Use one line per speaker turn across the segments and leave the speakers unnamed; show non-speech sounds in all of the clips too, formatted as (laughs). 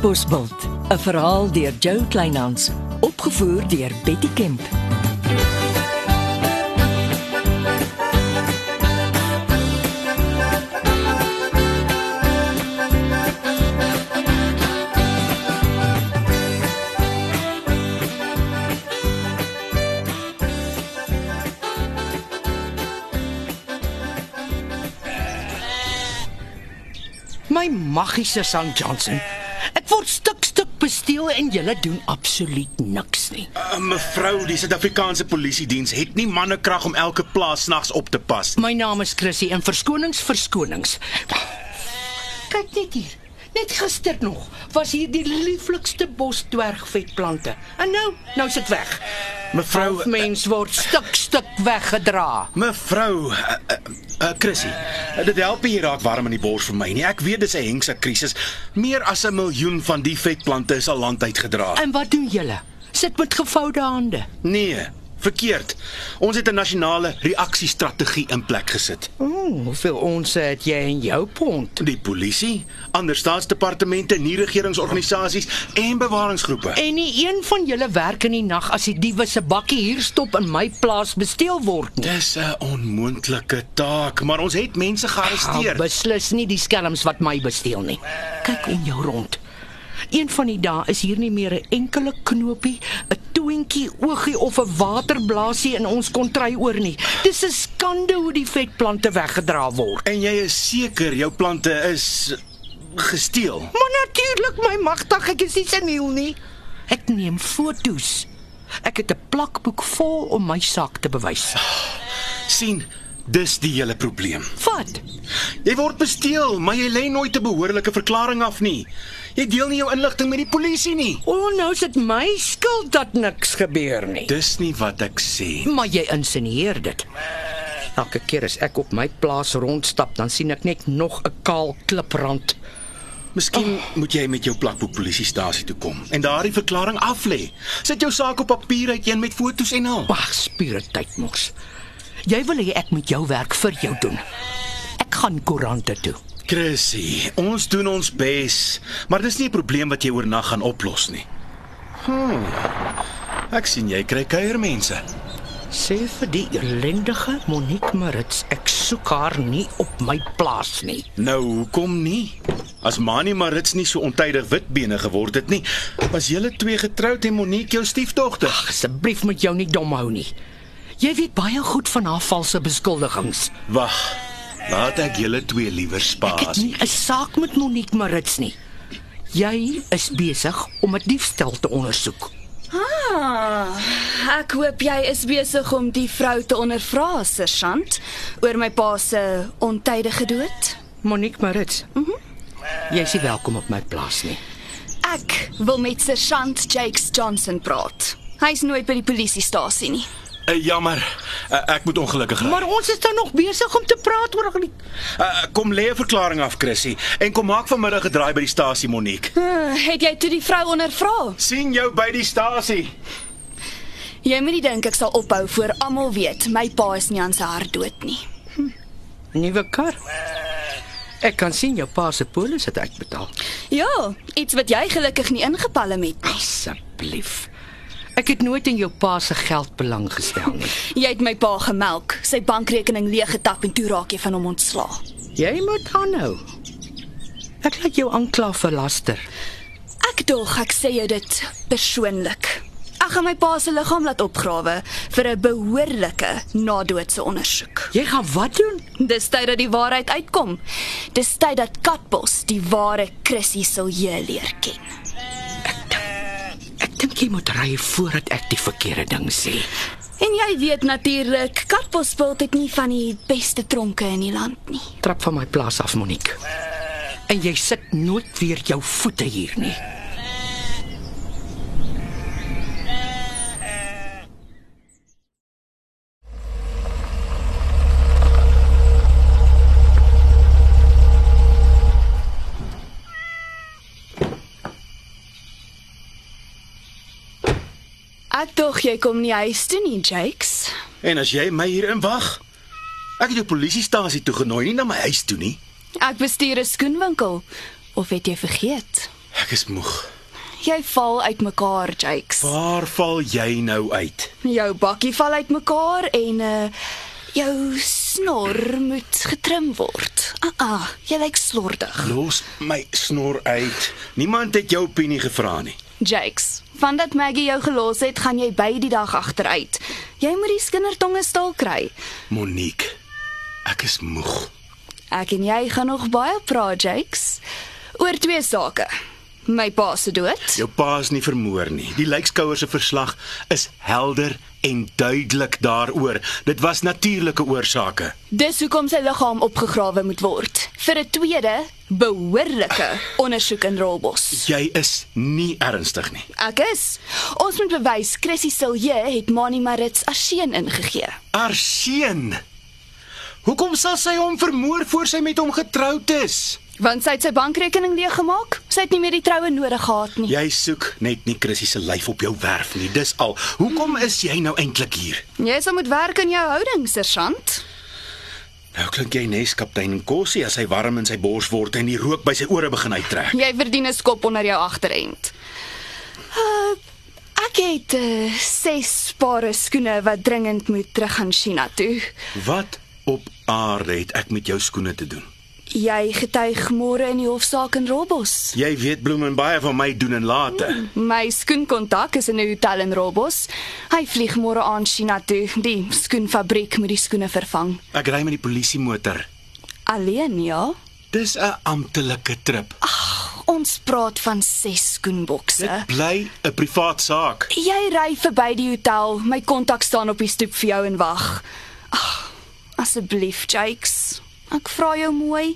Katbosveld, 'n verhaal deur Jo Kleinhans, opgevoer deur Betty Kemp.
My magiese St Johnson. Word stuk stuk besteel en julle doen absoluut niks nie.
Uh, mevrou, die Suid-Afrikaanse Polisie Diens het nie mannekrag om elke plaas nags op te pas nie.
My naam is Chrissy en verskonings verskonings. Kyk net hier. Net gister nog was hier die lieflikste bosdwergvetplante. En nou, nou is dit weg.
Mevrou,
Half mens word stuk stuk weggedra.
mevrou, uh, Chrissy, uh, dit help hier raak warm in die bors vir my nie. Ek weet dis 'n hengse krisis. Meer as 'n miljoen van die vetplante is al land uitgedra.
En wat doen julle? Sit met gevoude hande.
Nee, verkeerd. Ons het 'n nasionale reaksiestrategie in plek gesit.
Ooh, hoeveel ons het jy in jou pond?
Die polisie, ander staatsdepartemente, nie-regeringsorganisasies en bewaringsgroepe.
En nie een van julle werk in die nag as die diewe se bakkie hier stop in my plaas besteel word nie.
Dis 'n onmoontlike taak, maar ons het mense
Ah,
gearresteer.
beslis nie die skelms wat my besteel nie. Kyk om jou rond. Een van die dae is hier nie meer 'n enkele knopie, 'n toentjie, oogie of 'n waterblaasie in ons kontry oor nie. Dis 'n skande hoe die vetplante weggedra word.
En jy is seker jou plante is gesteel.
Maar natuurlik my magtig, ek is nie seniel nie. Ek neem fotos. Ek het 'n plakboek vol om my saak te bewys.
sien, dis die hele probleem.
Wat?
Jy word besteel, maar jy lê nooit 'n behoorlike verklaring af nie. Jy deel nie jou inligting met die polisie nie.
O, oh, nou is dit my skuld dat niks gebeur nie.
Dis nie wat ek sê.
Maar jy insinieer dit. Elke keer as ek op my plaas rondstap, dan sien ek net nog 'n kaal kliprand.
Miskien oh. moet jy met jou plakboek polisiestasie toe kom en daardie verklaring af lê. Sit jou saak op papier uit een met fotos en al.
Wag, spiere tyd mos. Jy wil hê ek moet jou werk vir jou doen. Ek gaan koerante toe.
Chrissy, ons doen ons bes, maar dis nie 'n probleem wat jy oornag gaan oplos nie. Hm. Ek sien jy kry kuiermense.
Sê vir die ellendige Monique Marits, ek soek haar nie op my plaas nie.
Nou, hoekom nie? As Mani Marits nie so ontydig witbene geword het nie, was julle twee getroud en Monique jou stiefdogter.
Asseblief moet jou nie dom hou nie. Jy weet baie goed van haar valse beskuldigings.
Wag. Laat ek julle twee liewer
Ek
spaar.
het nie 'n saak met Monique Marits nie. Jy is besig om 'n diefstal te ondersoek.
Ah, ek hoop jy is besig om die vrou te ondervra, sergeant, oor my pa se ontydige dood.
Monique Marits. Mhm. Mm jy is welkom op my plaas nie.
Ek wil met sergeant Jakes Johnson praat. Hy's nooit by die polisiestasie nie.
Uh, jammer. Uh, ek moet ongelukkig raak.
Maar ons is nou nog besig om te praat oor die
Uh, kom lê 'n verklaring af, Chrissy, en kom maak vanmiddag 'n draai by die stasie Monique.
Uh, het jy toe die vrou ondervra?
sien jou by die stasie.
Jy moet nie dink ek sal ophou voor almal weet my pa is nie aan sy hart dood nie.
nuwe kar. Ek kan sien jou pa se polis het uitbetaal.
Ja, iets wat jy gelukkig nie ingepalle met nie.
Asseblief. Ek het nooit in jou pa se geld belang gestel nie. (laughs)
Jy het my pa gemelk, sy bankrekening leeggetap en toe raak jy van hom ontslaa.
Jy moet aanhou. Ek laat jou aankla vir laster.
Ek dog ek sê jou dit persoonlik. Ek gaan my pa se liggaam laat opgrawe vir 'n behoorlike nadoodse ondersoek.
Jy gaan wat doen?
Dis tyd dat die waarheid uitkom. Dis tyd dat Katbos die ware Chrissy Silje leer ken.
Jy moet ry voordat ek die verkeerde ding sê.
En jy weet natuurlik, Katbos sport het nie van die beste tronke in die land nie.
Trap van my plaas af, Monique. En jy sit nooit weer jou voete hier nie.
Ek dog jy kom nie huis toe nie, Jakes.
En as jy my hier inwag, ek het jou polisiestasie toe genooi, nie na my huis toe nie.
Ek bestuur 'n skoenwinkel. Of het jy vergeet?
Ek is moeg.
Jy val uitmekaar, Jakes.
Waar val jy nou uit?
Jou bakkie val uitmekaar en uh jou snor moet getrim word. Ah, ah jy lyk slordig.
Los my snor uit. Niemand het jou opinie gevra nie.
Jakes, vandat Maggie jou gelos het, gaan jy by die dag agteruit. Jy moet die skindertonge staal kry.
Monique, ek is moeg.
Ek en jy gaan nog baie praat, Jakes, oor twee sake. My pa se dood.
Jou pa is nie vermoor nie. Die lijkskouer se verslag is helder en duidelik daaroor. Dit was natuurlike oorsake.
Dis hoekom sy liggaam opgegrawe moet word vir 'n tweede behoorlike ondersoek in Rolbos.
Jy is nie ernstig nie.
Ek is. Ons moet bewys Chrissy Silje het Mani Marits as seun ingegee.
Arseen. Hoekom sal sy hom vermoor voor sy met hom getroud is?
Want sy het sy bankrekening leeggemaak. Sy het nie meer die troue nodig gehad nie.
Jy soek net nie Chrissy se lyf op jou werf nie. Dis al. Hoekom is jy nou eintlik hier?
Jy sal moet werk in jou houding, sergeant.
Nou klink jy nes kaptein Kossie as hy warm in sy bors word en die rook by sy ore begin uittrek.
Jy verdien 'n skop onder jou agterend. Uh, ek het uh, ses pare skoene wat dringend moet terug aan China toe.
Wat op aarde het ek met jou skoene te doen?
Jy getuig môre in die hofsaak in Robos.
Jy weet bloem en baie van my doen en late.
My skoenkontak is in 'n hotel in Robos. Hy vlieg môre aan China toe. Die skoenfabriek moet die skoene vervang.
Ek ry met die polisiemotor.
Alleen, ja.
Dis 'n amptelike trip.
Ons praat van ses skoenbokse.
Dit bly 'n privaat saak.
Jy ry verby die hotel. My kontak staan op die stoep vir jou en wag. Ag, asseblief, Jakes. Ek vra jou mooi.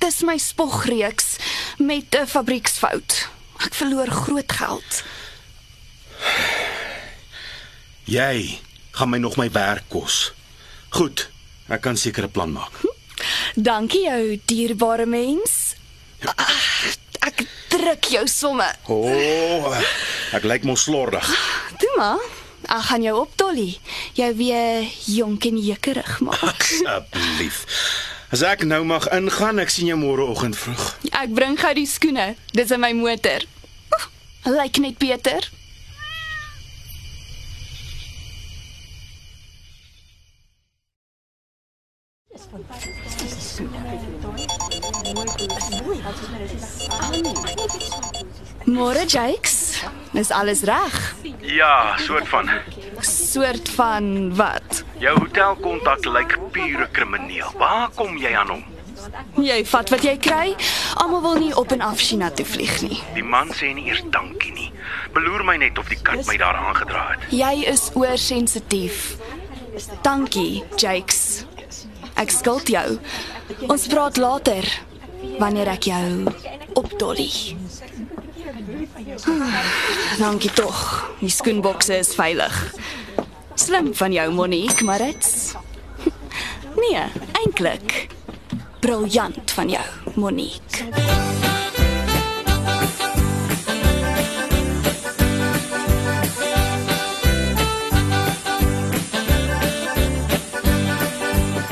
Dis my spogreeks met 'n fabrieksfout. Ek verloor groot geld.
Jy gaan my nog my werk kos. Goed, ek kan seker 'n plan maak.
Dankie jou dierbare mens. Ag, ek druk jou somme.
O, oh, ek lyk mos slordig.
Toe maar. Ek gaan jou opdolly. Jou weer jonk en jekkerig maak.
Asseblief. As ek nou mag ingaan, ek sien jou môreoggend vroeg.
Ek bring gou die skoene. Dis in my motor. Lyk net beter. Môre Jakes. Is alles reg?
Ja, soort van.
Soort van wat?
Jou hotelkontak lyk pure krimineel. Waar kom jy aan hom?
Jy vat wat jy kry. Almal wil nie op en af China toe vlieg nie.
Die man sê nie eers dankie nie. Beloer my net of die kat my daar aangedra het.
Jy is oorsensitief. Dankie, Jakes. Ek skuld jou. Ons praat later wanneer ek jou opdolly. Ah, Dankie tog. Die skoenbokse is veilig. Slim van jou, Monique, maar dit's (laughs) Nee, eintlik briljant van jou, Monique.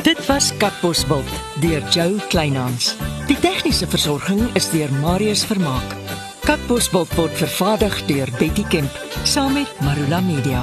Dit was Katbosveld deur Jo Kleinhans. Die tegniese versorging is deur Marius Vermaak. Katbosveld word vervaardig deur Betty Kemp saam met Marula Media.